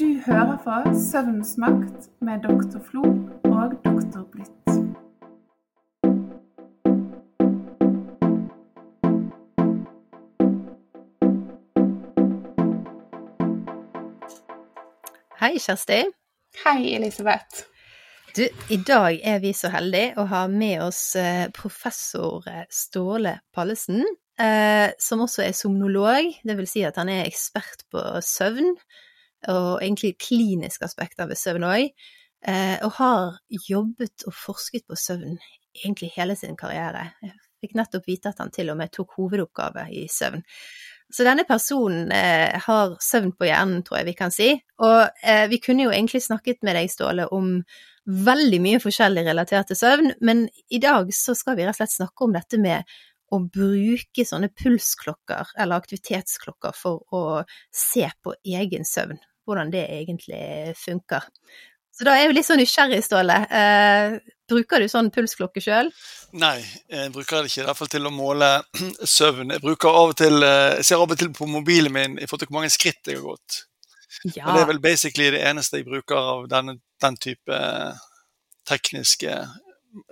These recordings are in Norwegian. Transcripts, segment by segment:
Du hører på Søvnens makt med doktor Flo og doktor Blitt. Hei, Kjersti. Hei, Elisabeth. Du, I dag er vi så heldige å ha med oss eh, professor eh, Ståle Pallesen, eh, som også er somnolog. Det vil si at han er ekspert på søvn, og egentlig kliniske aspekter ved søvn òg. Eh, og har jobbet og forsket på søvn egentlig hele sin karriere. Jeg fikk nettopp vite at han til og med tok hovedoppgave i søvn. Så denne personen eh, har søvn på hjernen, tror jeg vi kan si. Og eh, vi kunne jo egentlig snakket med deg, Ståle, om veldig mye forskjellig relatert til søvn, men i dag så skal vi rett og slett snakke om dette med å bruke sånne pulsklokker eller aktivitetsklokker for å se på egen søvn, hvordan det egentlig funker. Så da er jeg jo litt sånn nysgjerrig, Ståle. Eh, bruker du sånn pulsklokke sjøl? Nei, jeg bruker det ikke. I hvert fall til å måle søvn. Jeg bruker av og til, eh, jeg ser av og til på mobilen min i forhold til hvor mange skritt jeg har gått. Ja. Og det er vel basically det eneste jeg bruker av denne, den type eh, tekniske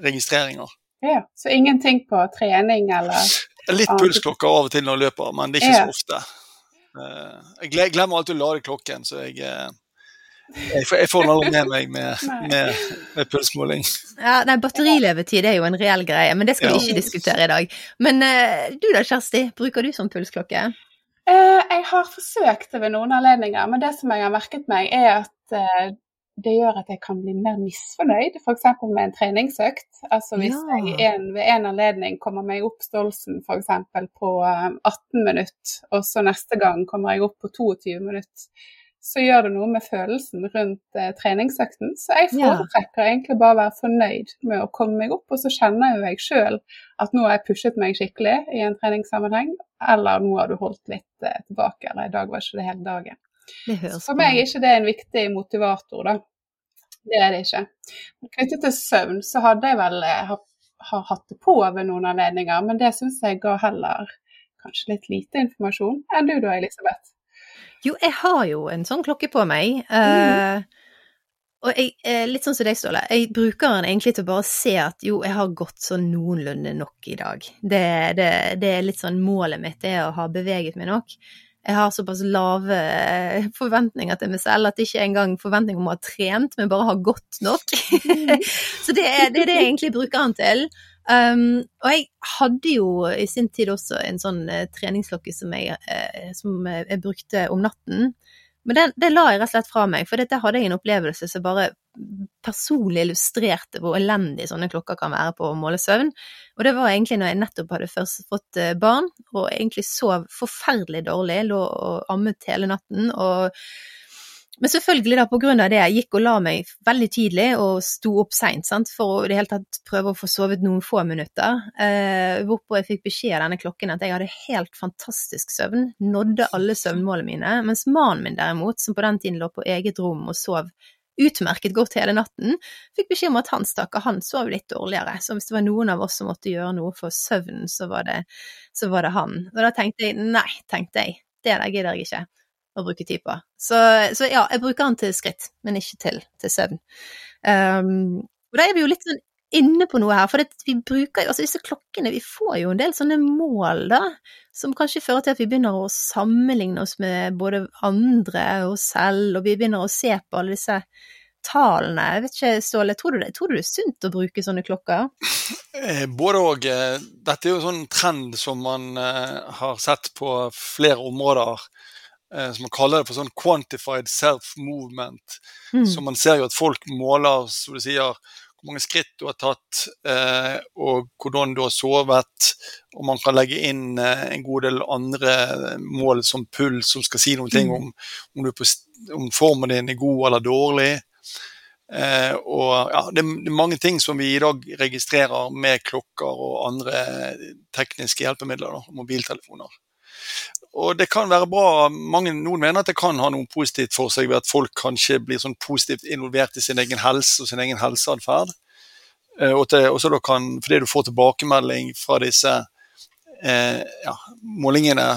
registreringer. Ja, Så ingenting på trening eller Litt pulsklokker av og til når jeg løper, men det er ikke Ja. så ofte. Eh, Jeg gle- glemmer alltid å lade klokken, så jeg, eh, jeg får, aldri med meg med, med, med pulsmåling. Ja, nei, batterilevetid er jo en reell greie, men det skal vi Ja. ikke diskutere i dag. Men eh, du da, Kjersti, bruker du sånn pulsklokke? Eh, Jeg har forsøkt det ved noen anledninger, men det som jeg har merket meg, er at det gjør at jeg kan bli mer misfornøyd, f.eks. med en treningsøkt. Altså hvis Ja. jeg en, ved en anledning kommer meg opp stolsen f.eks. på eh, 18 minutter, og så neste gang kommer jeg opp på 22 minutter, så gjør det noe med følelsen rundt eh, treningsøkten. Så jeg Ja. egentlig bare å være fornøyd med å komme meg opp, og så kjenner jo jeg sjøl at nå har jeg pushet meg skikkelig i en treningssammenheng, eller nå har du holdt litt eh, tilbake, eller i dag var ikke det hele dagen. For meg er ikke det en viktig motivator, da. Det er det ikke. Knyttet til søvn så hadde jeg vel eh, har, har hatt det på ved noen anledninger, men det syns jeg ga heller kanskje litt lite informasjon enn du da, Elisabeth. Jo, jeg har jo en sånn klokke på meg. eh, og jeg, eh, litt sånn som deg, Ståle, jeg bruker den egentlig til å bare se at jo, jeg har gått sånn noenlunde nok i dag. Det, det, det er litt sånn målet mitt, det er å ha beveget meg nok. Jeg har såpass lave eh, forventninger til meg selv at det ikke engang forventning om å ha trent, men bare ha godt nok. så det er, det er det jeg egentlig bruker han til. Um, og jeg hadde jo i sin tid også en sånn treningslokke treningsklokke som jeg, eh, som jeg brukte om natten. Men den, det la jeg rett og slett fra meg, for dette hadde jeg en opplevelse som bare personlig illustrerte hvor elendig sånne klokker kan være på å måle søvn. Og det var egentlig når jeg nettopp hadde først fått eh, barn, og egentlig sov forferdelig dårlig, lå og ammet hele natten. og men selvfølgelig, da, på grunn av det, jeg gikk og la meg veldig tidlig og sto opp seint for å i det hele tatt prøve å få sovet noen få minutter. Eh, hvorpå jeg fikk beskjed av denne klokken at jeg hadde helt fantastisk søvn, nådde alle søvnmålene mine, mens mannen min derimot, som på den tiden lå på eget rom og sov utmerket godt hele natten, fikk beskjed om at han stakkar, han sov litt dårligere, så hvis det var noen av oss som måtte gjøre noe for søvnen, så var det, så var det han. Og da tenkte jeg nei, tenkte jeg, det der gidder jeg ikke å bruke tid på. Så, så ja, jeg bruker den til skritt, men ikke til, til søvn. Um, og da er vi jo litt sånn inne på noe her, for det, vi bruker jo, altså disse klokkene, vi får jo en del sånne mål, da, som kanskje fører til at vi begynner å sammenligne oss med både andre og selv, og vi begynner å se på alle disse tallene. Jeg vet ikke, Ståle, tror du det, tror du det er sunt å bruke sånne klokker? Eh, Både og. eh, Dette er jo en sånn trend som man eh, har sett på flere områder. Eh, Som man kaller det for sånn quantified self-movement. Mm. Så man ser jo at folk måler, som du sier, hvor mange skritt du har tatt, eh, og hvordan du har sovet. Og man kan legge inn eh, en god del andre mål som puls, som skal si noen ting om om, på, om formen din er god eller dårlig. Eh, og ja, det, det er mange ting som vi i dag registrerer med klokker og andre tekniske hjelpemidler, da, mobiltelefoner. Og det kan være bra, mange, Noen mener at det kan ha noe positivt for seg ved at folk kanskje blir sånn positivt involvert i sin egen helse og sin egen helseatferd. Eh, og fordi du får tilbakemelding fra disse eh, ja, målingene,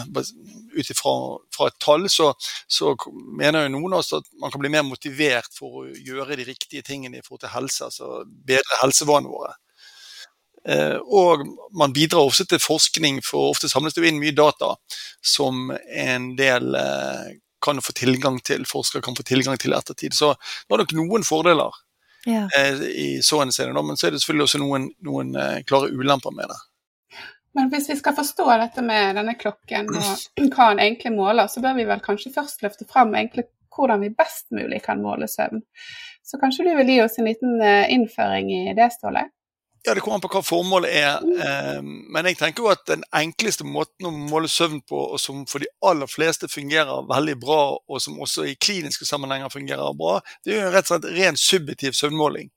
ut fra et tall, så, så, mener jo noen også at man kan bli mer motivert for å gjøre de riktige tingene i forhold til helse, altså bedre helsevanene våre. Eh, og man bidrar også til forskning, for ofte samles det jo inn mye data som en del eh, kan få tilgang til, forskere kan få tilgang til ettertid. Så det har nok noen fordeler ja. Eh, i så henseende, men så er det selvfølgelig også noen, noen klare ulemper med det. Men hvis vi skal forstå dette med denne klokken og hva den egentlig måler, så bør vi vel kanskje først løfte fram egentlig hvordan vi best mulig kan måle søvn. Så kanskje du vil gi oss en liten innføring i det, Ståle? Ja, Det kommer an på hva formålet er. Eh, men jeg tenker jo at den enkleste måten å måle søvn på, og som for de aller fleste fungerer veldig bra, og som også i kliniske sammenhenger fungerer bra, det er jo rett og slett ren subjektiv søvnmåling.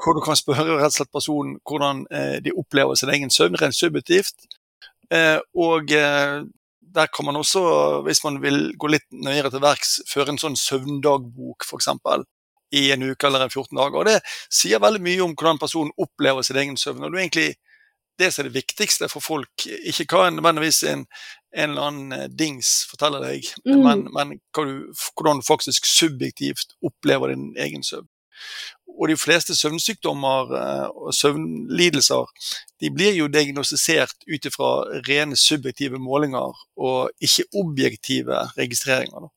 Hvor du kan spørre rett og slett personen hvordan eh, de opplever sin egen søvn, rent subjektivt. Eh, og der kan man også, hvis man vil gå litt nøyere til verks, føre en sånn søvndagbok, f.eks i en uke eller en 14 dager. Og Det sier veldig mye om hvordan personen opplever sin egen søvn. og det er egentlig det som er det viktigste for folk. Ikke hva nødvendigvis en, en eller annen eh, dings forteller deg, mm. men, men du, hvordan du faktisk subjektivt opplever din egen søvn. Og de fleste søvnsykdommer eh, og søvnlidelser de blir jo diagnostisert ut ifra rene subjektive målinger og ikke objektive registreringer.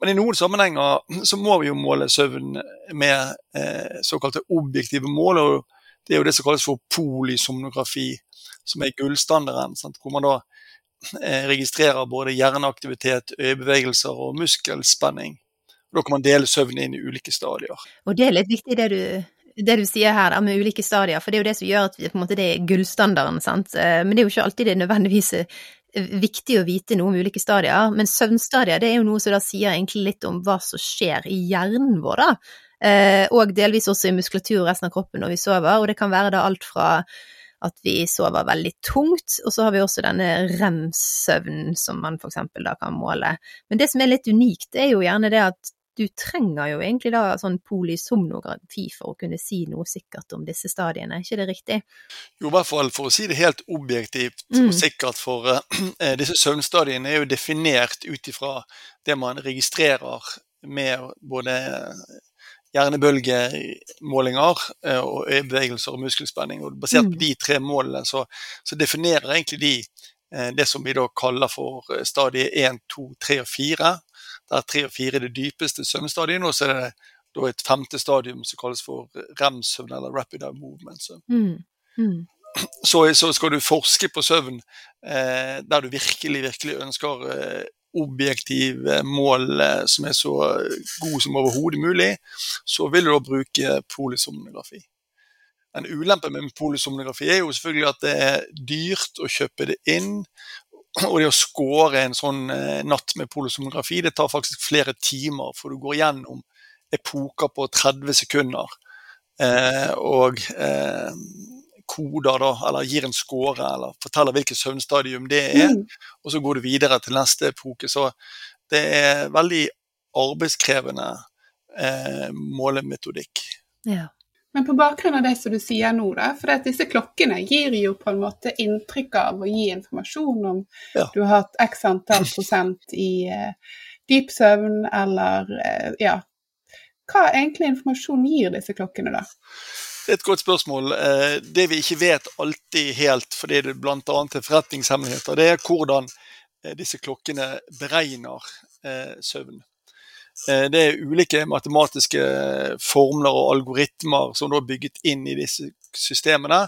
Men i noen sammenhenger så må vi jo måle søvn med eh, såkalte objektive mål. og Det er jo det som kalles for polysomnografi, som er gullstandarden. Hvor man da eh, registrerer både hjerneaktivitet, øyebevegelser og muskelspenning. Da kan man dele søvn inn i ulike stadier. Og det er litt viktig det du, det du sier her da, med ulike stadier, for det er jo det som gjør at vi, på en måte, det er gullstandarden. sant? Eh, men det er jo ikke alltid det nødvendigvis viktig å vite noe om ulike stadier, men søvnstadier det er jo noe som da sier egentlig litt om hva som skjer i hjernen vår, da. Eh, og delvis også i muskulatur og resten av kroppen når vi sover, og det kan være da alt fra at vi sover veldig tungt, og så har vi også denne rem-søvnen som man for eksempel da kan måle. Men det som er litt unikt, er jo gjerne det at du trenger jo egentlig da sånn polysomnografi for å kunne si noe sikkert om disse stadiene, er ikke det riktig? Jo, i hvert fall for å si det helt objektivt mm. og sikkert, for uh, disse søvnstadiene er jo definert ut ifra det man registrerer med både hjernebølgemålinger uh, og øyebevegelser og muskelspenning. Og basert mm. på de tre målene så, så definerer egentlig de uh, det som vi da kaller for stadie 1, 2, 3 og 4 der tre og fire er det dypeste søvnstadiet, og så er det da et femte stadium som kalles for rem-søvn, eller rapid eye movement. Så. Mm. Mm. Så, så, skal du forske på søvn eh, der du virkelig, virkelig ønsker eh, objektive mål eh, som er så gode som overhodet mulig, så vil du da bruke polysomnografi. En ulempe med polysomnografi er jo selvfølgelig at det er dyrt å kjøpe det inn, og det å score en sånn eh, natt med polosomnografi, det tar faktisk flere timer, for du går gjennom epoker på 30 sekunder. Eh, og eh, koder, da, eller gir en score, eller forteller hvilket søvnstadium det er. Mm. Og så går du videre til neste epoke. Så det er veldig arbeidskrevende eh, målemetodikk. Ja. Men på bakgrunn av det som du sier nå, da, for disse klokkene gir jo på en måte inntrykk av å gi informasjon om ja. du har hatt x antall prosent i uh, dyp søvn, eller uh, ja. Hva egentlig informasjon gir disse klokkene, da? Det er et godt spørsmål. Eh, det vi ikke vet alltid helt, fordi det bl.a. er forretningshemmeligheter, det er hvordan disse klokkene beregner søvn. Eh, det er ulike matematiske formler og algoritmer som er bygget inn i disse systemene,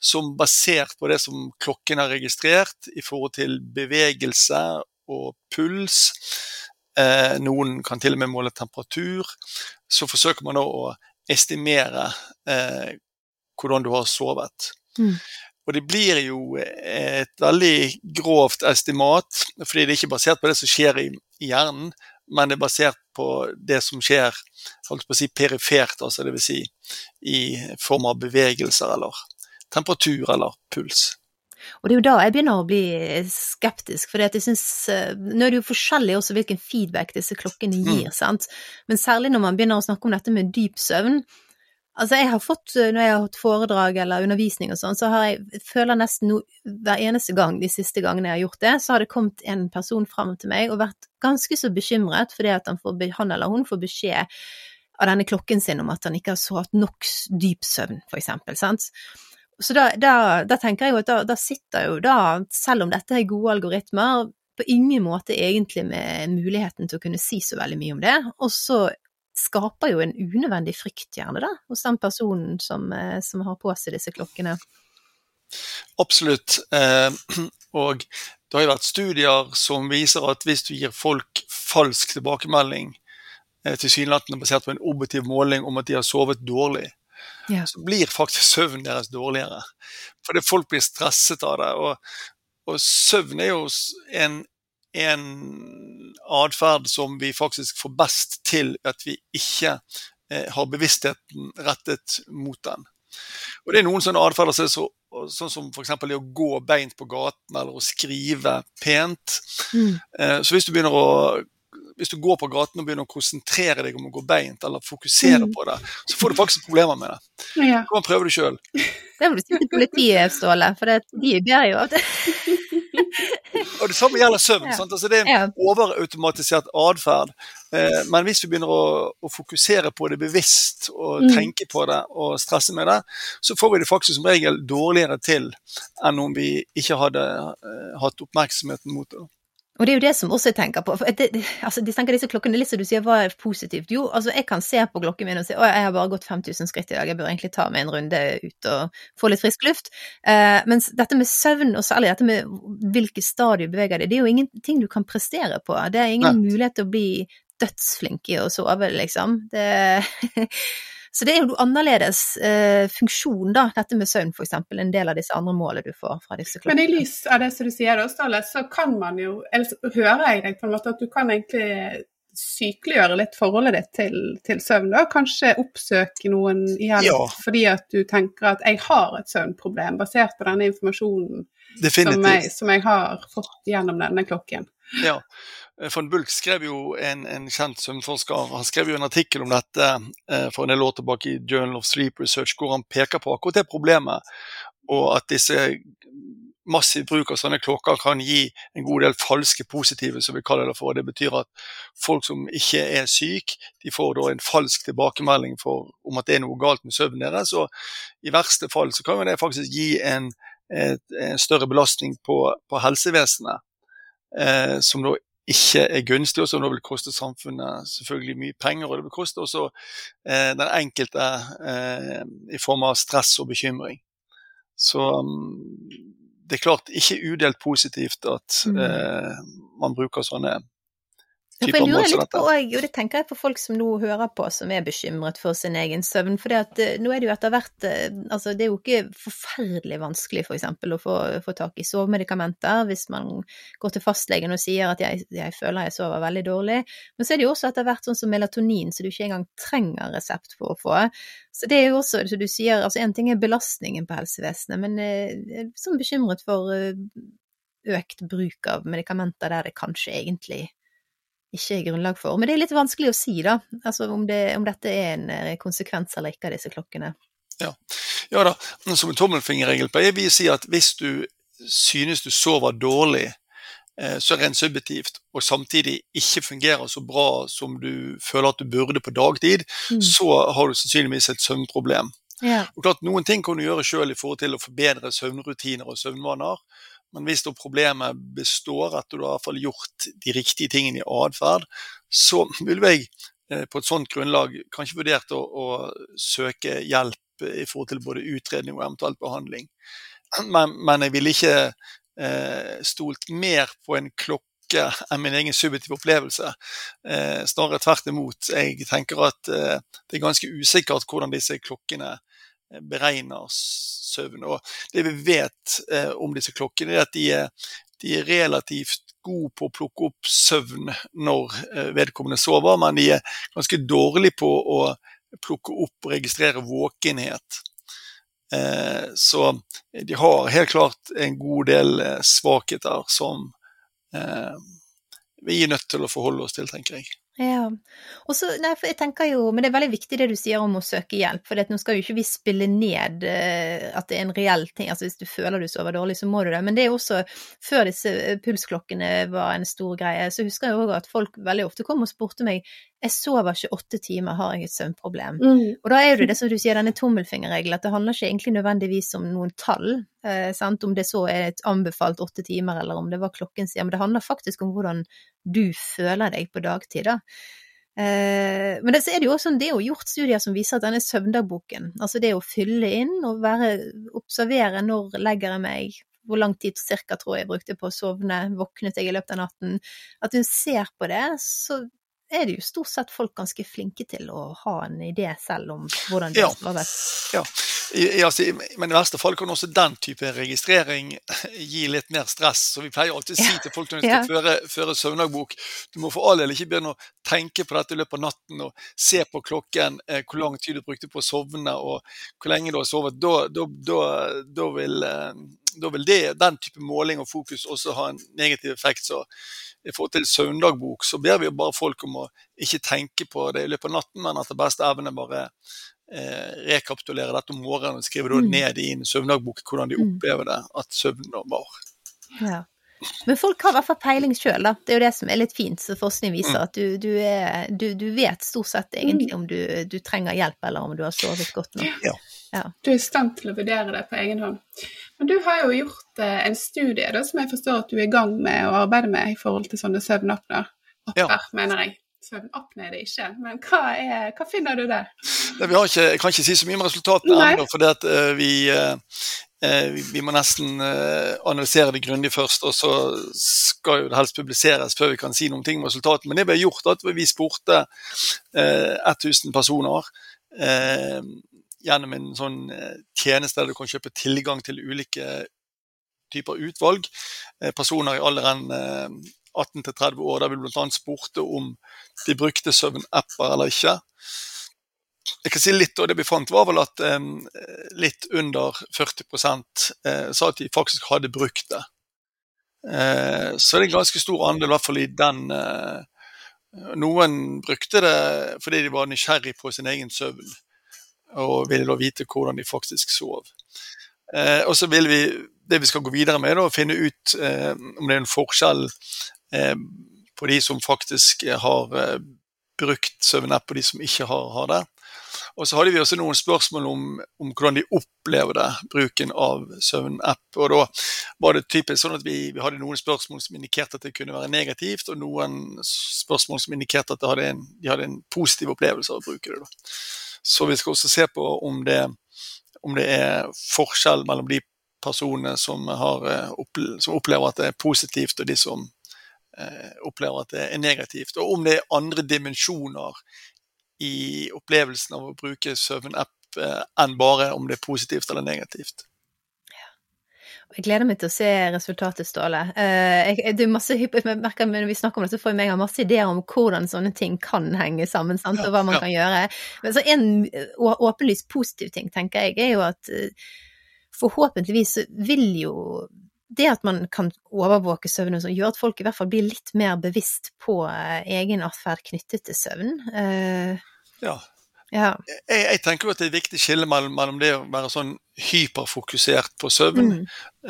som basert på det som klokken har registrert i forhold til bevegelse og puls, eh, noen kan til og med måle temperatur, så forsøker man da å estimere eh, hvordan du har sovet. Mm. Og det blir jo et veldig grovt estimat, fordi det er ikke basert på det som skjer i hjernen, men det er basert på det som skjer si perifert, altså dvs. Si, i form av bevegelser eller temperatur eller puls. Og det er jo da jeg begynner å bli skeptisk, for jeg synes, eh, nå er det jo forskjellig også hvilken feedback disse klokkene mm. gir, mm. sant, men særlig når man begynner å snakke om dette med dyp søvn, Altså, jeg har fått, når jeg har hatt foredrag eller undervisning og sånn, så har jeg føler nesten no, hver eneste gang de siste gangene jeg har gjort det, så har det kommet en person fram til meg og vært ganske så bekymret fordi at han, får, han eller hun får beskjed av denne klokken sin om at han ikke har sovet nok dyp søvn, for eksempel, sant. Så da, da, da tenker jeg jo at da, da sitter jo da, selv om dette er gode algoritmer, på ingen måte egentlig med muligheten til å kunne si så veldig mye om det, og så skaper jo en unødvendig frykt, gjerne, da, hos den personen som, eh, som har på seg disse klokkene. Absolutt. Eh, og det har jo vært studier som viser at hvis du gir folk falsk tilbakemelding, eh, tilsynelatende basert på en objektiv måling om at de har sovet dårlig, Ja. så blir faktisk søvnen deres dårligere. Fordi folk blir stresset av det. Og, og søvn er jo en, en atferd som vi faktisk får best til at vi ikke eh, har bevisstheten rettet mot den. Og det er noen sånne atferder som er så, sånn som f.eks. det å gå beint på gaten eller å skrive pent. Mm. Eh, Så hvis du å hvis du går på gaten og begynner å konsentrere deg om å gå beint, eller fokusere Mm. på det, så får du faktisk problemer med det. Ja. Du kan prøve det sjøl. Det må du si til politiet, Ståle, for det, de ber jo av det. Og det samme gjelder søvn. Ja. Altså, det er en overautomatisert atferd. Eh, men hvis vi begynner å, å fokusere på det bevisst og Mm. tenke på det og stresse med det, så får vi det faktisk som regel dårligere til enn om vi ikke hadde eh, hatt oppmerksomheten mot det. Og det er jo det som også jeg tenker på. For det, det, altså, de tenker disse klokkene, litt som du sier, hva er positivt? Jo, altså jeg kan se på klokken min og si å, jeg har bare gått 5000 skritt i dag, jeg bør egentlig ta meg en runde ut og få litt frisk luft. Eh, mens dette med søvn, og særlig dette med hvilke stadier du beveger deg, det er jo ingenting du kan prestere på. Det er ingen mulighet til å bli dødsflink i å sove, liksom. Det, så det er jo annerledes eh, funksjon, da, dette med søvn, eksempel, en del av disse andre målene du får fra disse klokkene. Men i lys av det som du sier, da, Ståle, så kan man jo Eller så hører jeg deg på en måte at du kan egentlig sykeliggjøre litt forholdet ditt til, til søvn. da, Kanskje oppsøke noen hjelp Ja. fordi at du tenker at jeg har et søvnproblem, basert på denne informasjonen som jeg, som jeg har fått gjennom denne klokken. Ja. Von Bulk skrev jo en, en kjent søvnforsker han skrev jo en artikkel om dette eh, for en del år tilbake i Journal of Sleep Research, hvor han peker på akkurat det problemet, og at disse massiv bruk av sånne klokker kan gi en god del falske positive, som vi kaller det for. Det betyr at folk som ikke er syke, de får da en falsk tilbakemelding for, om at det er noe galt med søvnen deres. Og i verste fall så kan jo det faktisk gi en, et, en større belastning på, på helsevesenet eh, som da ikke er gunstig, og som da vil koste samfunnet selvfølgelig mye penger. Og det vil koste også eh, den enkelte eh, i form av stress og bekymring. Så um, det er klart ikke udelt positivt at Mm. eh, man bruker sånne Ja, for jeg lurer litt på, og det tenker jeg på folk som nå hører på, som er bekymret for sin egen søvn. For nå er det jo etter hvert eh, Altså, det er jo ikke forferdelig vanskelig, for eksempel, å få, få tak i sovemedikamenter hvis man går til fastlegen og sier at jeg, jeg føler jeg sover veldig dårlig. Men så er det jo også etter hvert sånn som melatonin, så du ikke engang trenger resept for å få. Så det er jo også, som du sier, altså en ting er belastningen på helsevesenet, men eh, jeg er sånn bekymret for eh, økt bruk av medikamenter der det kanskje egentlig ikke er grunnlag for. Men det er litt vanskelig å si, da, altså om, det, om dette er en eh, konsekvens eller ikke av disse klokkene. Ja da, som en tommelfingerregel på jeg vil si at hvis du synes du sover dårlig, eh, så rent subjektivt, og samtidig ikke fungerer så bra som du føler at du burde på dagtid, Mm. så har du sannsynligvis et søvnproblem. Ja. Og klart, Noen ting kan du gjøre sjøl i forhold til å forbedre søvnrutiner og søvnvaner. Men hvis da problemet består at du har i hvert fall gjort de riktige tingene i atferd, så ville jeg eh, på et sånt grunnlag kanskje vurdert å, å søke hjelp i forhold til både utredning og eventuelt behandling. Men, men jeg ville ikke eh, stolt mer på en klokke enn min egen subjektive opplevelse. Eh, snarere tvert imot. Jeg tenker at eh, det er ganske usikkert hvordan disse klokkene eh, beregner søvn. Og det vi vet eh, om disse klokkene, er at de er, de er relativt gode på å plukke opp søvn når eh, vedkommende sover, men de er ganske dårlige på å plukke opp og registrere våkenhet. Eh, så de har helt klart en god del eh, svakheter som eh, vi er nødt til å forholde oss til, tenker jeg. Ja. Og så, nei, for jeg tenker jo, Men det er veldig viktig det du sier om å søke hjelp. For nå skal jo ikke vi spille ned uh, at det er en reell ting. altså Hvis du føler du sover dårlig, så må du det. Men det er jo også, før disse pulsklokkene var en stor greie, så husker jeg òg at folk veldig ofte kom og spurte meg jeg sover ikke åtte timer, har jeg et søvnproblem? Mm. Og da er det det som du sier, denne tommelfingerregelen, at det handler ikke egentlig nødvendigvis om noen tall, eh, om det så er et anbefalt åtte timer, eller om det var klokken sier, men det handler faktisk om hvordan du føler deg på dagtid, da. Eh, men det, så er det jo også det er jo gjort studier som viser at denne søvndagboken, altså det å fylle inn og være, observere når legger jeg meg, hvor lang tid cirka tror jeg brukte på å sovne, våknet jeg i løpet av natten, at du ser på det, så er det jo stort sett folk ganske flinke til å ha en idé selv om hvordan det ja. skal være. Ja. I, altså, men i verste fall kan også den type registrering gi litt mer stress. Så vi pleier alltid å si til folk når de skal føre, føre søvndagbok du må for all del ikke begynne å tenke på dette i løpet av natten og se på klokken eh, hvor lang tid du brukte på å sovne og hvor lenge du har sovet. Da, da, da, da vil, eh, vil det, den type måling og fokus også ha en negativ effekt. Så i forhold til søvndagbok, så ber vi jo bare folk om å ikke tenke på det i løpet av natten, men at det beste evne bare eh, rekapitulere dette om morgenen og skrive mm. ned i en søvndagbok hvordan de mm. opplever det, at søvnen var. Ja. Men folk har i hvert fall peiling sjøl, da. Det er jo det som er litt fint, så forskning viser mm. at du, du, er, du, du, vet stort sett egentlig om du, trenger hjelp, eller om du har sovet godt nok. Ja. Ja. Du er i stand til å vurdere det på egen hånd. Men du har jo gjort eh, en studie da, som jeg forstår at du er i gang med å arbeide med i forhold til sånne søvnapner. Ja. mener jeg. Søvnapne er det ikke, men hva, er, hva finner du der? Det, ikke, jeg kan ikke si så mye om resultatene ennå, for det at, uh, vi, uh, vi, vi, må nesten uh, analysere det grundig først. Og så skal jo det helst publiseres før vi kan si noen ting om resultatene. Men det ble gjort, at vi spurte 1000 personer gjennom en sånn tjeneste der du kan kjøpe tilgang til ulike typer utvalg. Personer i alderen 18 eh, 30 år der vi bl.a. spurte om de brukte søvnapper eller ikke. Jeg kan si litt, og Det vi fant, var vel at eh, litt under 40 eh, sa at de faktisk hadde brukt det. Eh, så det er en ganske stor andel, i hvert fall i den uh, Noen brukte det fordi de var nysgjerrig på sin egen søvn og ville da vite hvordan de faktisk sov. Eh, og så vil vi, det vi skal gå videre med, å finne ut eh, om det er en forskjell eh, på de som faktisk har eh, brukt søvnapp, og de som ikke har, har, det. Og så hadde vi også noen spørsmål om, om hvordan de opplever det, bruken av søvnapp. Og da var det typisk sånn at vi, vi, hadde noen spørsmål som indikerte at det kunne være negativt, og noen spørsmål som indikerte at hadde en, de hadde en positiv opplevelse av å bruke det. da. Så vi skal også se på om det, om det er forskjell mellom de personene som, har, eh, som, opplever at det er positivt, og de som eh, opplever at det er negativt. Og om det er andre dimensjoner i opplevelsen av å bruke søvnapp eh, enn bare om det er positivt eller negativt. Jeg gleder meg til å se resultatet, Ståle. Eh, jeg, er masse, jeg merker Når vi snakker om det, så får jeg masse ideer om hvordan sånne ting kan henge sammen, sant? og hva man kan gjøre. Men så En åpenlyst positiv ting, tenker jeg, er jo at eh, forhåpentligvis vil jo det at man kan overvåke søvnen, som gjør at folk i hvert fall blir litt mer bevisst på eh, egen atferd knyttet til søvn. Ja, ja. Jeg, jeg, tenker jo at det er et viktig skille mellom, mellom, det å være sånn hyperfokusert på søvn, mm.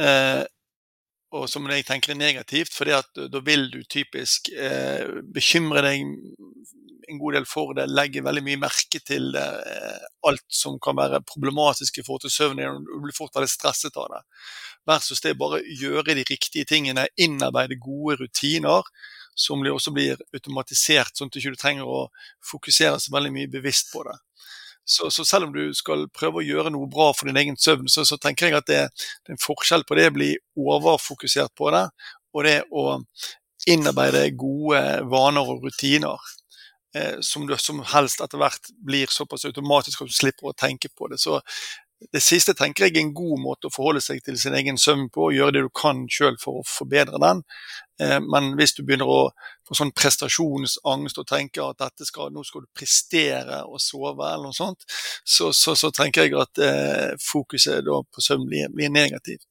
eh, og som jeg tenker er negativt, for da vil du typisk eh, bekymre deg en god del for det, legger veldig mye merke til eh, alt som kan være problematisk i forhold til søvn. Du blir fort veldig stresset av det. Versus det bare gjøre de riktige tingene, innarbeide gode rutiner som også blir automatisert, sånn at du ikke trenger å fokusere så veldig mye bevisst på det. Så, så, selv om du skal prøve å gjøre noe bra for din egen søvn, så, så tenker jeg at det, det, er en forskjell på det å bli overfokusert på det, og det å innarbeide gode vaner og rutiner. Eh, som, du, som helst etter hvert blir såpass automatisk at du slipper å tenke på det. Så det siste tenker jeg er en god måte å forholde seg til sin egen søvn på, og gjøre det du kan sjøl for å forbedre den. Eh, men hvis du begynner å få sånn prestasjonsangst og tenker at skal, nå skal du prestere og sove, eller noe sånt, så, så, så tenker jeg at eh, fokuset på søvn blir, blir negativt.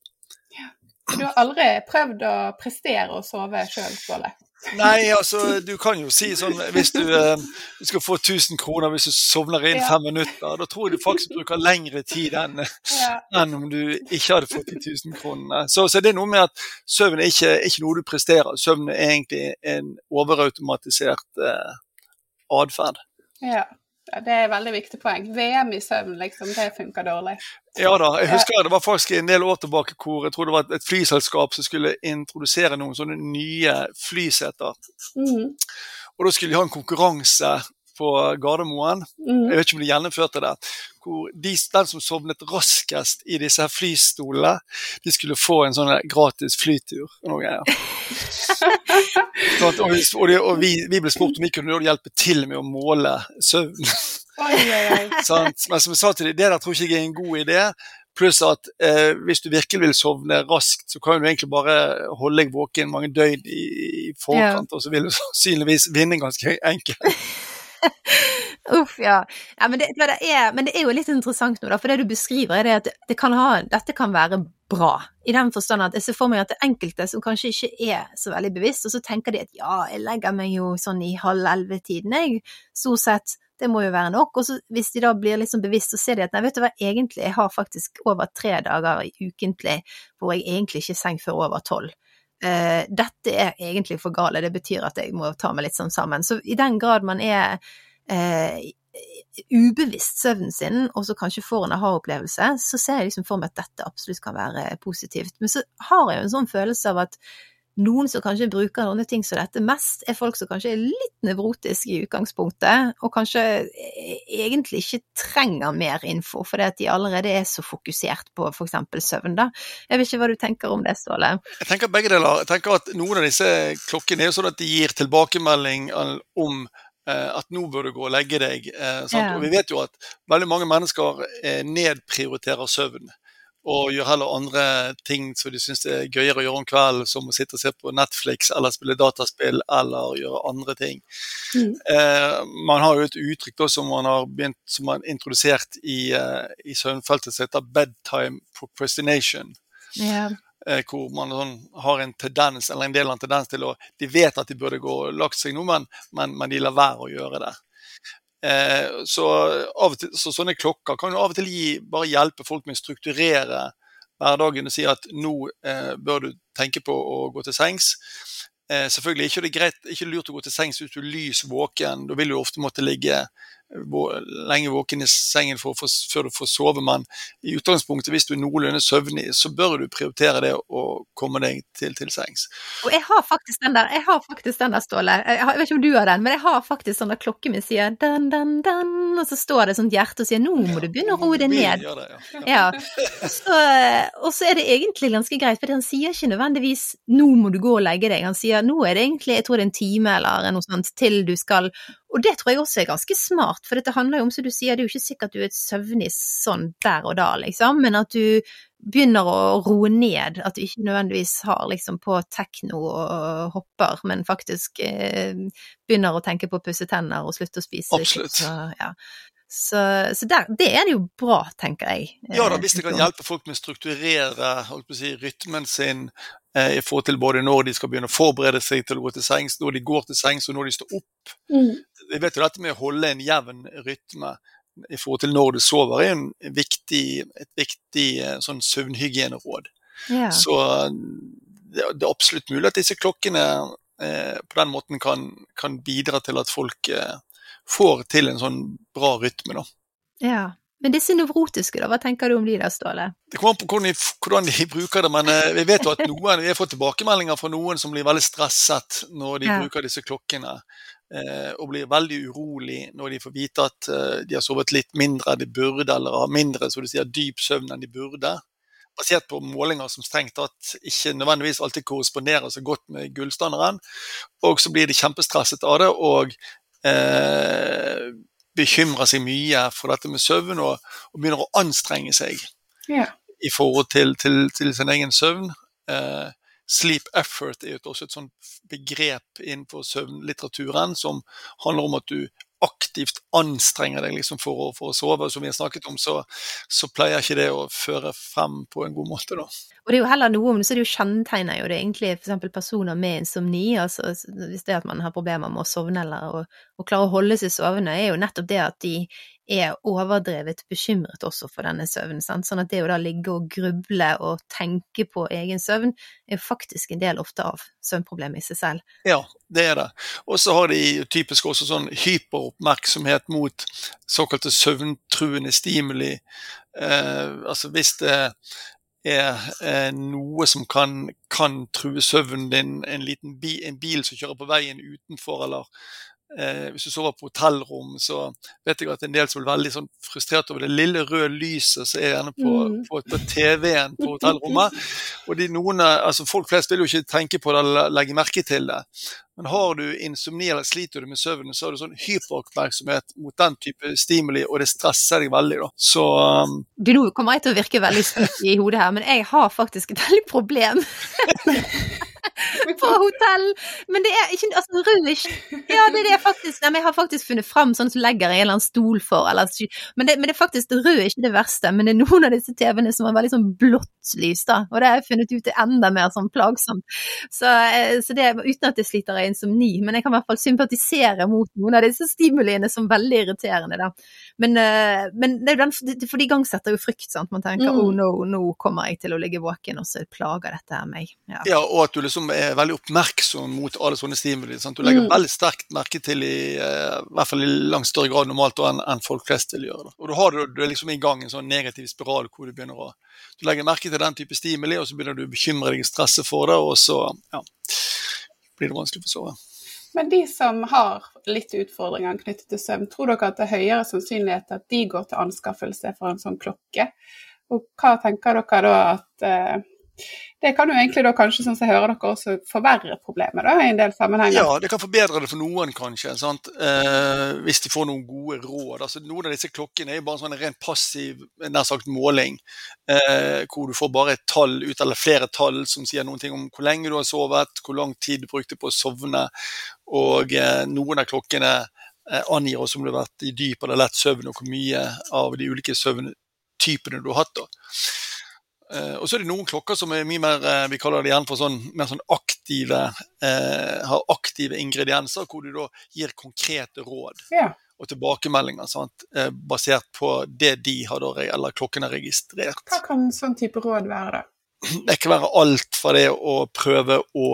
Du har aldri prøvd å prestere og sove sjøl, Ståle? Nei, altså, du kan jo si sånn Hvis du, eh, skal få 1000 kroner hvis du sovner inn fem minutter, da tror jeg du faktisk bruker lengre tid enn enn om du ikke hadde fått de 1000 kronene. Så, så det er noe med at søvn er ikke, ikke noe du presterer. Søvn er egentlig en overautomatisert eh, atferd. ja. Det er et veldig viktig poeng. VM i søvn, liksom, det funker dårlig. Ja da, jeg husker det var faktisk en del år tilbake hvor jeg tror det var et, et flyselskap som skulle introdusere noen sånne nye flyseter. Mm. Og da skulle de ha en konkurranse på Gardermoen. Mm. Jeg vet ikke om de gjennomførte det. Hvor de, den som sovnet raskest i disse her flystolene, de skulle få en sånn gratis flytur. og. Sånn og vi, og, vi, vi ble spurt om vi kunne hjelpe til med å måle søvn. Sant? Men som jeg sa til dem, det der tror ikke jeg er en god idé. Pluss at eh, hvis du virkelig vil sovne raskt, så kan du egentlig bare holde deg våken mange døgn i, i forkant, og så vil du sannsynligvis vinne ganske enkelt. Uff, ja. ja men, det, det er, men det er jo litt interessant nå, da, for det du beskriver, er at det kan ha, dette kan være bra. I den forstand at jeg ser for meg at det er enkelte som kanskje ikke er så veldig bevisst, og så tenker de at ja, jeg legger meg jo sånn i halv elleve-tiden, jeg, stort sett. Det må jo være nok. Og så hvis de da blir liksom bevisst, så ser de at nei, vet du hva, egentlig, jeg har faktisk over tre dager ukentlig hvor jeg egentlig ikke er seng før over tolv. Eh, dette er egentlig for gale, det betyr at jeg må ta meg litt sånn sammen. Så i den grad man er eh, ubevisst søvnen sin, og så kanskje får en aha-opplevelse, så ser jeg liksom for meg at dette absolutt kan være positivt. Men så har jeg jo en sånn følelse av at noen som kanskje bruker noen ting som dette mest, er folk som kanskje er litt nevrotiske i utgangspunktet, og kanskje egentlig ikke trenger mer info, fordi at de allerede er så fokusert på f.eks. søvn, da. Jeg vet ikke hva du tenker om det, Ståle? Jeg tenker begge deler. Jeg tenker at Noen av disse klokkene er jo sånn at de gir tilbakemelding om eh, at nå bør du gå og legge deg. Eh? Ja. Og vi vet jo at veldig mange mennesker eh, nedprioriterer søvn. Og gjør heller andre ting som de syns er gøyere å gjøre om kvelden, som å sitte og se på Netflix eller spille dataspill eller gjøre andre ting. Mm. Eh, man har jo et uttrykk da, som man har begynt, som man introdusert i, eh, i søvnfeltet som heter bedtime procrastination Yeah. eh, hvor man sånn, har en tendens, eller en del av en tendens til å De vet at de burde gå og lagt seg nå, men, men, men de lar være å gjøre det. Eh, så, til, så sånne klokker kan jo av og til gi, bare hjelpe folk med å strukturere hverdagen og si at nå eh, bør du tenke på å gå til sengs. Eh, selvfølgelig ikke det er greit, ikke lurt å gå til sengs hvis du er lys våken. Da vil du ofte måtte ligge lenge våken i sengen for, for, før du får sove, men i utgangspunktet, hvis du er noenlunde søvnig, så bør du prioritere det å komme deg til, til sengs. Og jeg har faktisk den der, jeg har faktisk den der, Ståle. Jeg, har, jeg vet ikke om du har den, men jeg har faktisk sånn at klokken min sier dan, dan, dan, og så står det sånt hjerte og sier nå må du begynne å roe deg ned. det, ja. Ja. Så, og så er det egentlig ganske greit, for han sier ikke nødvendigvis 'nå må du gå og legge deg', han sier 'nå er det egentlig jeg tror det er en time eller noe sånt til du skal'. Og det tror jeg også er ganske smart, for dette handler jo om, som du sier, det er jo ikke sikkert du er søvnig sånn der og da, liksom, men at du begynner å roe ned, at du ikke nødvendigvis har liksom på tekno og hopper, men faktisk eh, begynner å tenke på å pusse tenner og slutte å spise. Absolutt. Så, ja. så, så der, det er det jo bra, tenker jeg. Ja da, eh, hvis det kan hjelpe folk med å strukturere holdt på å si, rytmen sin eh, i forhold til både når de skal begynne å forberede seg til å gå til sengs, når de går til sengs og når de står opp. Mm. Vi vet jo dette med å holde en jevn rytme i forhold til når du sover, er en viktig, et viktig eh, sånn søvnhygieneråd. Ja. Så det, det er absolutt mulig at disse klokkene eh, på den måten kan, kan bidra til at folk eh, får til en sånn bra rytme. da. Ja. Men disse nevrotiske, da, hva tenker du om de der, Ståle? Det kommer an på hvordan de, hvordan de bruker det, men eh, vi vet jo at noen, vi har fått tilbakemeldinger fra noen som blir veldig stresset når de Ja. bruker disse klokkene. Eh, Og blir veldig urolig når de får vite at eh, de har sovet litt mindre enn de burde, eller har mindre så du sier, dyp søvn enn de burde. Basert på målinger som strengt tatt ikke nødvendigvis alltid korresponderer så godt med gullstandarden. Og så blir de kjempestresset av det og eh, bekymrer seg mye for dette med søvn og, og begynner å anstrenge seg Ja. i forhold til, til, til sin egen søvn. Eh, sleep effort er jo også et sånt begrep innenfor søvnlitteraturen som handler om at du aktivt anstrenger deg liksom for, å, for å sove, som vi har snakket om, så, så, pleier ikke det å føre frem på en god måte. da. Og det er jo heller noe om det, så det jo kjennetegner jo det egentlig f.eks. personer med insomni, altså hvis det at man har problemer med å sovne eller å, å klare å holde seg sovende, er jo nettopp det at de er overdrevet bekymret også for denne søvnen. Sant? Sånn at det å da ligge og gruble og tenke på egen søvn, er jo faktisk en del ofte av søvnproblemet i seg selv. Ja, det er det. Og så har de typisk også sånn hyperoppmerksomhet mot såkalte søvntruende stimuli. Eh, altså hvis det er eh, noe som kan, kan true søvnen din, en liten bi, en bil som kjører på veien utenfor, eller Eh, hvis du sover på hotellrom, så vet jeg at en del som blir veldig sånn frustrert over det lille røde lyset som er gjerne på, mm. på, på TV-en på hotellrommet. Og de, noen, altså Folk flest vil jo ikke tenke på det eller legge merke til det. Men har du insomni eller sliter du med søvnen, så har du sånn hyperoppmerksomhet mot den type stimuli, og det stresser deg veldig. da. Så um... Du, Nå kommer jeg til å virke veldig stort i hodet her, men jeg har faktisk et veldig problem. på hotell. Men det er ikke altså, Rød Ja, det er det faktisk. Nei, jeg har faktisk funnet fram sånn som legger i en eller annen stol for, eller, men, det, men det er faktisk rød er ikke det verste. Men det er noen av disse TV-ene som har veldig sånn blått lys, da. Og det har jeg funnet ut er enda mer sånn plagsomt. Så, eh, så det uten at jeg sliter av insomni, men jeg kan i hvert fall sympatisere mot noen av disse stimuliene som veldig irriterende, da. Men, eh, men det er den, for de igangsetter jo frykt, sant. Man tenker mm. oh no, nå kommer jeg til å ligge våken, og så plager dette meg. Ja. ja, og at du liksom er veldig oppmerksom mot alle sånne stimuli. Sant? Du legger mm. veldig sterkt merke til i, uh, i hvert fall i langt større grad normalt enn en folk flest vil gjøre. Da. Og da har du, du er liksom i gang en sånn negativ spiral hvor du begynner å du legger merke til den type stimuli, og så begynner du å bekymre deg og stresse for det, og så ja, blir det vanskelig å sove. Men de som har litt utfordringer knyttet til søvn, tror dere at det er høyere sannsynlighet at de går til anskaffelse for en sånn klokke? Og hva tenker dere da at eh, det kan jo egentlig da kanskje, sånn som jeg hører dere, også forverre problemet da, i en del sammenhenger? Ja, det kan forbedre det for noen, kanskje. Eh, hvis de får noen gode råd. Altså, noen av disse klokkene er jo bare en sånn rent passiv nær sagt måling, eh, hvor du får bare et tall ut, eller flere tall som sier noen ting om hvor lenge du har sovet, hvor lang tid du brukte på å sovne, og eh, noen av klokkene eh, angir også om du har vært i dyp eller lett søvn, og hvor mye av de ulike søvntypene du har hatt. da. Uh, og så er det noen klokker som er mye mer uh, vi kaller det igjen for sånn, mer sånn aktive uh, har aktive ingredienser, hvor du da gir konkrete råd ja. og tilbakemeldinger sant? basert på det de har da, eller klokken har registrert. Hva kan sånn type råd være, da? Det kan være alt fra det å prøve å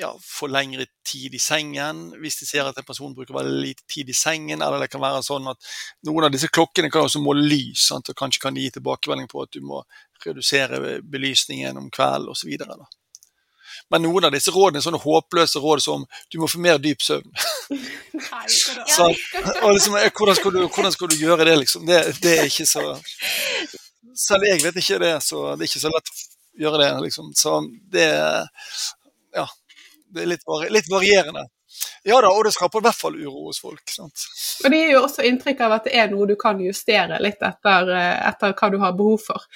ja, få lengre tid i sengen hvis de ser at en person bruker veldig lite tid i sengen. Eller det kan være sånn at noen av disse klokkene kan også måle lys, sant? og kanskje kan de gi tilbakemelding på at du må redusere belysningen om kvelden osv. Men noen av disse rådene er sånne håpløse råd som du må få mer dyp søvn. så, liksom, eh, hvordan, skal du, hvordan, skal du, gjøre det, liksom? Det, det er ikke så Selv jeg vet ikke det, så det er ikke så lett å gjøre det. Liksom. Så det Ja det er litt, litt varierende. Ja da, og det skaper i hvert fall uro hos folk. sant? Og Det gir jo også inntrykk av at det er noe du kan justere litt etter, eh, etter hva du har behov for.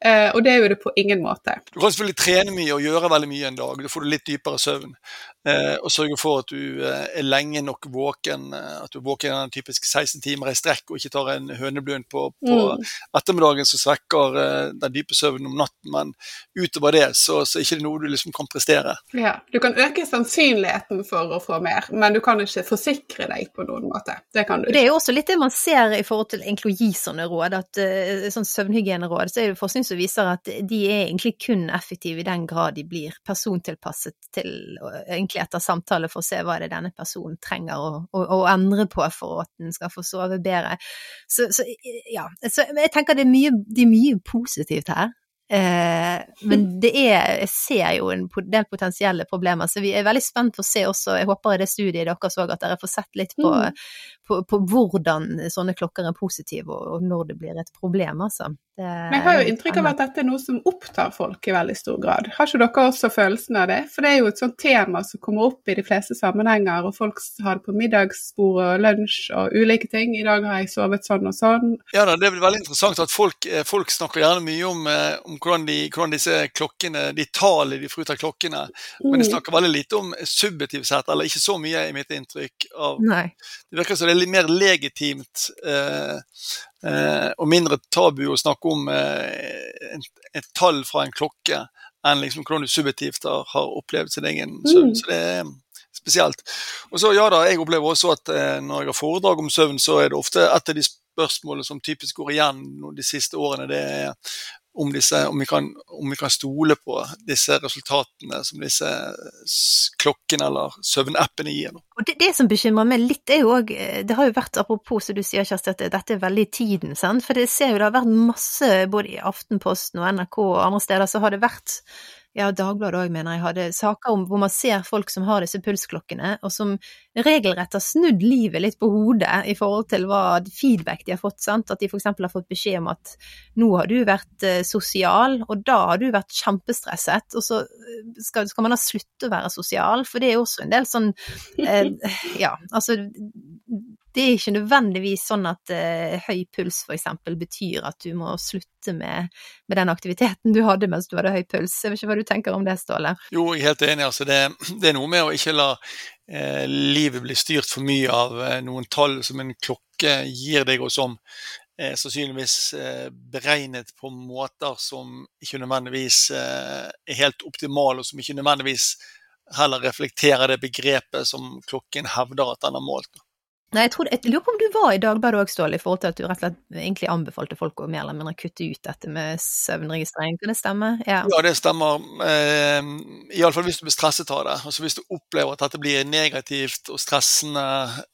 Uh, og det er jo det på ingen måte. Du kan selvfølgelig trene mye og gjøre veldig mye en dag. Da får du litt dypere søvn. Eh, og sørge for at du eh, er lenge nok våken. at du er våken en typisk 16 timer i strekk og ikke tar en høneblund på, på mm. ettermiddagen som svekker den dype søvnen om natten. Men utover det så, så er det ikke noe du liksom kan prestere. Ja, Du kan øke sannsynligheten for å få mer, men du kan ikke forsikre deg på noen måte. Det kan du Det er jo også litt det man ser i forhold til egentlig å gi sånne råd. at sånn Søvnhygieneråd, så er det forskning som viser at de er egentlig kun effektive i den grad de blir persontilpasset til egentlig etter samtale for å se hva det er denne personen trenger å, å, å endre på for at den skal få sove bedre. Så, så ja, så jeg tenker det er mye, det er mye positivt her. Eh, men det er, jeg ser jo en del potensielle problemer, så vi er veldig spent på å se også, jeg håper i det studiet dere så at dere får sett litt på, mm. På, på hvordan sånne klokker er positive, og, og, når det blir et problem, altså. Det Men jeg har jo inntrykk av at dette er noe som opptar folk i veldig stor grad. Har ikke dere også følelsen av det? For det er jo et sånt tema som kommer opp i de fleste sammenhenger, og folk har det på middagsbord og lunsj og ulike ting. I dag har jeg sovet sånn og sånn. Ja da, Det er veldig interessant at folk, eh, folk snakker gjerne mye om, eh, om hvordan, de, hvordan, disse klokkene, de tallene de får ut av klokkene, men de mm. snakker veldig lite om subjektivt sett, eller ikke så mye i mitt inntrykk. av Nei. Det virker som det er mer legitimt eh, eh, og mindre tabu å snakke om eh, et, tall fra en klokke enn liksom hvordan du subjektivt har, opplevd sin egen søvn. Mm. Så det er spesielt. Og så ja da, Jeg opplever også at når jeg har foredrag om søvn, så er det ofte et av de spørsmålene som typisk går igjen de siste årene. det er om, disse, om, vi kan, om, vi kan, stole på disse resultatene som disse klokkene eller søvnappene gir. Og det, det, som bekymrer meg litt, er jo òg eh, Det har jo vært, apropos som du sier, Kjersti, at dette er veldig tiden, sant. For det ser jo det har vært masse, både i Aftenposten og NRK og andre steder, så har det vært ja, Dagbladet òg, mener jeg, hadde saker om hvor man ser folk som har disse pulsklokkene, og som regelrett har snudd livet litt på hodet i forhold til hva feedback de har fått. sant? At de f.eks. har fått beskjed om at nå har du vært eh, sosial, og da har du vært kjempestresset, og så eh, skal, skal, man da slutte å være sosial, for det er jo også en del sånn eh, Ja, altså det er ikke nødvendigvis sånn at eh, høy puls f.eks. betyr at du må slutte med, med, den aktiviteten du hadde mens du hadde høy puls. Jeg vet ikke hva du tenker om det, Ståle? Jo, jeg er helt enig. Altså, det, det, er noe med å ikke la eh, livet bli styrt for mye av eh, noen tall som en klokke gir deg, og som eh, sannsynligvis eh, beregnet på måter som ikke nødvendigvis eh, er helt optimale, og som ikke nødvendigvis heller reflekterer det begrepet som klokken hevder at den har målt. Nei, jeg, tror, jeg lurer på om du var i Dagbladet òg, Ståle, i forhold til at du rett og slett egentlig anbefalte folk å mer eller mindre kutte ut dette med søvnregistrering. Kan det stemme? Ja, ja det stemmer. Eh, Iallfall hvis du blir stresset av det. Altså Hvis du opplever at dette blir negativt og stressende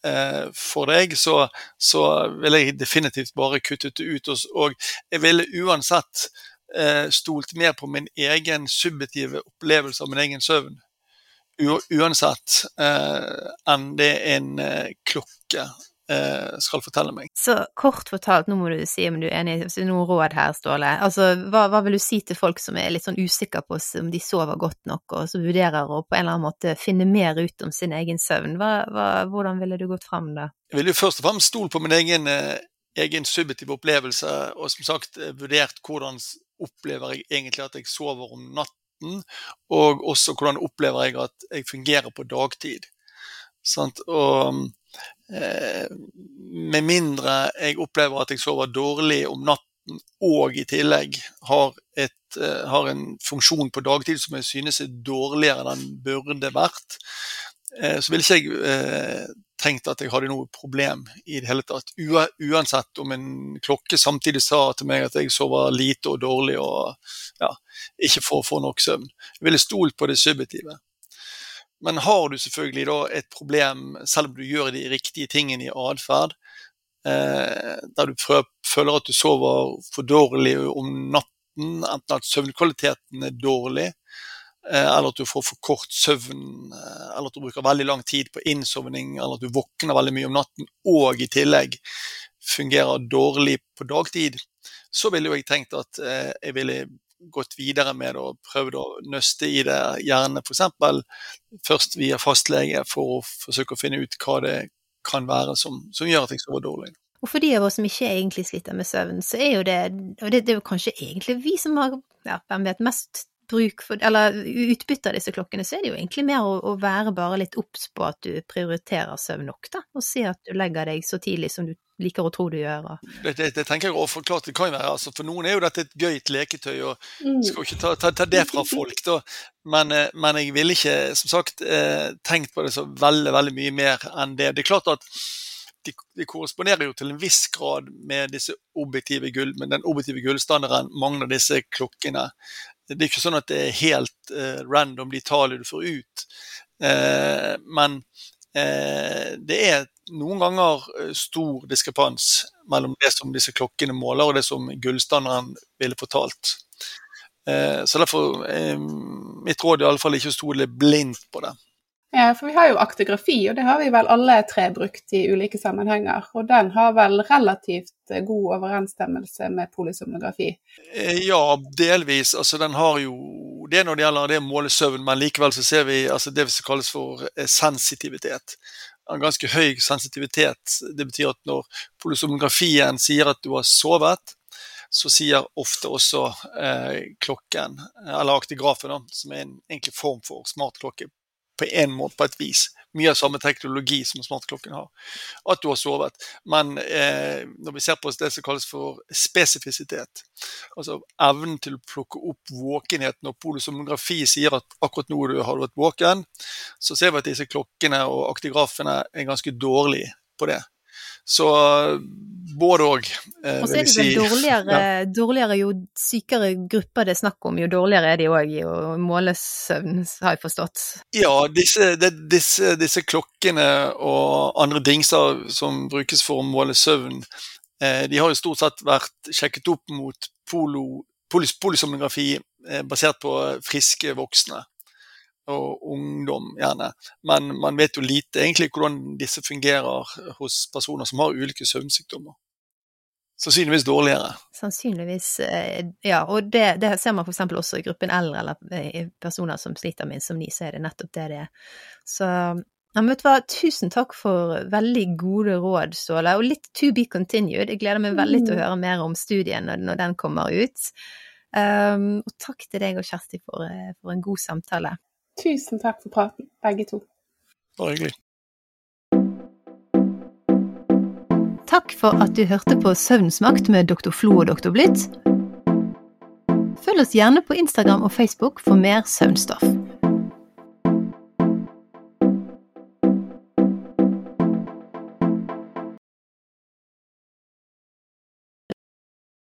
eh, for deg, så, så vil jeg definitivt bare kuttet det ut. Og jeg ville uansett eh, stolt mer på min egen subjektive opplevelse av min egen søvn uansett eh, enn det en eh, klokke eh, skal fortelle meg. Så kort fortalt, nå må du si om du er enig i noen råd her, Ståle. Altså, hva, hva, vil du si til folk som er litt sånn usikre på om de sover godt nok, og som vurderer å på en eller annen måte finne mer ut om sin egen søvn? Hva, hva, hvordan ville du gått fram da? Jeg ville jo først og fremst stole på min egen, eh, egen subjektive opplevelse, og som sagt vurdert hvordan opplever jeg egentlig at jeg sover om natten natten, og også hvordan opplever jeg at jeg fungerer på dagtid. Sant? Og eh, med mindre jeg opplever at jeg sover dårlig om natten og i tillegg har, et, eh, har en funksjon på dagtid som jeg synes er dårligere enn den burde vært, eh, så vil ikke jeg eh, tenkt at jeg hadde noe problem i det hele tatt. Uansett om en klokke samtidig sa til meg at jeg sover lite og dårlig og ja, ikke får få nok søvn. Jeg ville stolt på det subjektive. Men har du selvfølgelig da et problem, selv om du gjør de riktige tingene i atferd, eh, der du prøver, føler at du sover for dårlig om natten, enten at søvnkvaliteten er dårlig, eller at du får for kort søvn, eh, eller at du bruker veldig lang tid på innsovning, eller at du våkner veldig mye om natten og i tillegg fungerer dårlig på dagtid, så ville jeg tenkt at eh, jeg ville gått videre med og prøvd å nøste i det, gjerne f.eks. først via fastlege, for å forsøke å finne ut hva det kan være som, som gjør at jeg sover dårlig. Og for de av oss som ikke egentlig sliter med søvn, så er jo det Og det, det er jo kanskje egentlig vi som har ja, mest bruk for, eller utbytte av disse klokkene, så er det jo egentlig mer å, å være bare litt obs på at du prioriterer søvn nok, da, og si at du legger deg så tidlig som du liker å tro du gjør. Det, det, det, tenker jeg også, forklart det kan være. Altså, for noen er jo dette et gøyt leketøy, og mm. skal ikke ta, ta, ta det fra folk, da. Men, eh, men, jeg ville ikke, som sagt, eh, tenkt på det så veldig, veldig mye mer enn det. Det er klart at de, de, korresponderer jo til en viss grad med disse objektive gull, men den objektive gullstandarden mangler disse klokkene. Det er ikke sånn at det er helt uh, random de tallene du får ut. Uh, men uh, det er noen ganger stor diskrepans mellom det som disse klokkene måler, og det som gullstanderen ville fortalt. Så derfor mitt råd er iallfall ikke å stole blindt på det. Ja, for vi har jo aktigrafi, og det har vi vel alle tre brukt i ulike sammenhenger. Og den har vel relativt god overensstemmelse med polysomnografi? Eh, ja, delvis. Altså den har jo Det når det gjelder det å måle søvn, men likevel så ser vi altså det som kalles for eh, sensitivitet. En ganske høy sensitivitet. Det betyr at når polysomnografien sier at du har sovet, så sier ofte også eh, klokken, eller aktigrafen, da, som er en egentlig form for smartklokke, på en måte, på et vis. Mye av samme teknologi som smartklokken har. At du har sovet. Men eh, når vi ser på det som kalles for spesifisitet, altså evnen til å plukke opp våkenheten og polysomnografi sier at akkurat nå har du vært våken, så ser vi at disse klokkene og aktigrafene er ganske dårlige på det. Så både òg. Eh, og så er det si. dårligere, ja. dårligere, jo sykere grupper det er snakk om, jo dårligere er de òg i å måle søvn, har jeg forstått. Ja, disse, det, disse, disse, klokkene og andre dingser som brukes for å måle søvn, eh, de har jo stort sett vært sjekket opp mot polo, polis, polisomnografi eh, basert på friske voksne og ungdom, gjerne. Men man vet jo lite egentlig hvordan disse fungerer hos personer som har ulike søvnsykdommer. Sannsynligvis dårligere. Sannsynligvis, eh, ja. Og det, det ser man f.eks. også i gruppen eldre eller eh, personer som sliter med insomni, så er det nettopp det det er. Så ja, vet du hva, tusen takk for veldig gode råd, Ståle. Og litt to be continued. Jeg gleder meg veldig til å mm. høre mer om studien når, når den kommer ut. Um, og takk til deg og Kjersti for, eh, for en god samtale. Tusen takk for praten, begge to. Bare hyggelig. Takk for at du hørte på Søvnsmakt med Dr. Flo og Dr. Blitt. Følg oss gjerne på Instagram og Facebook for mer søvnstoff.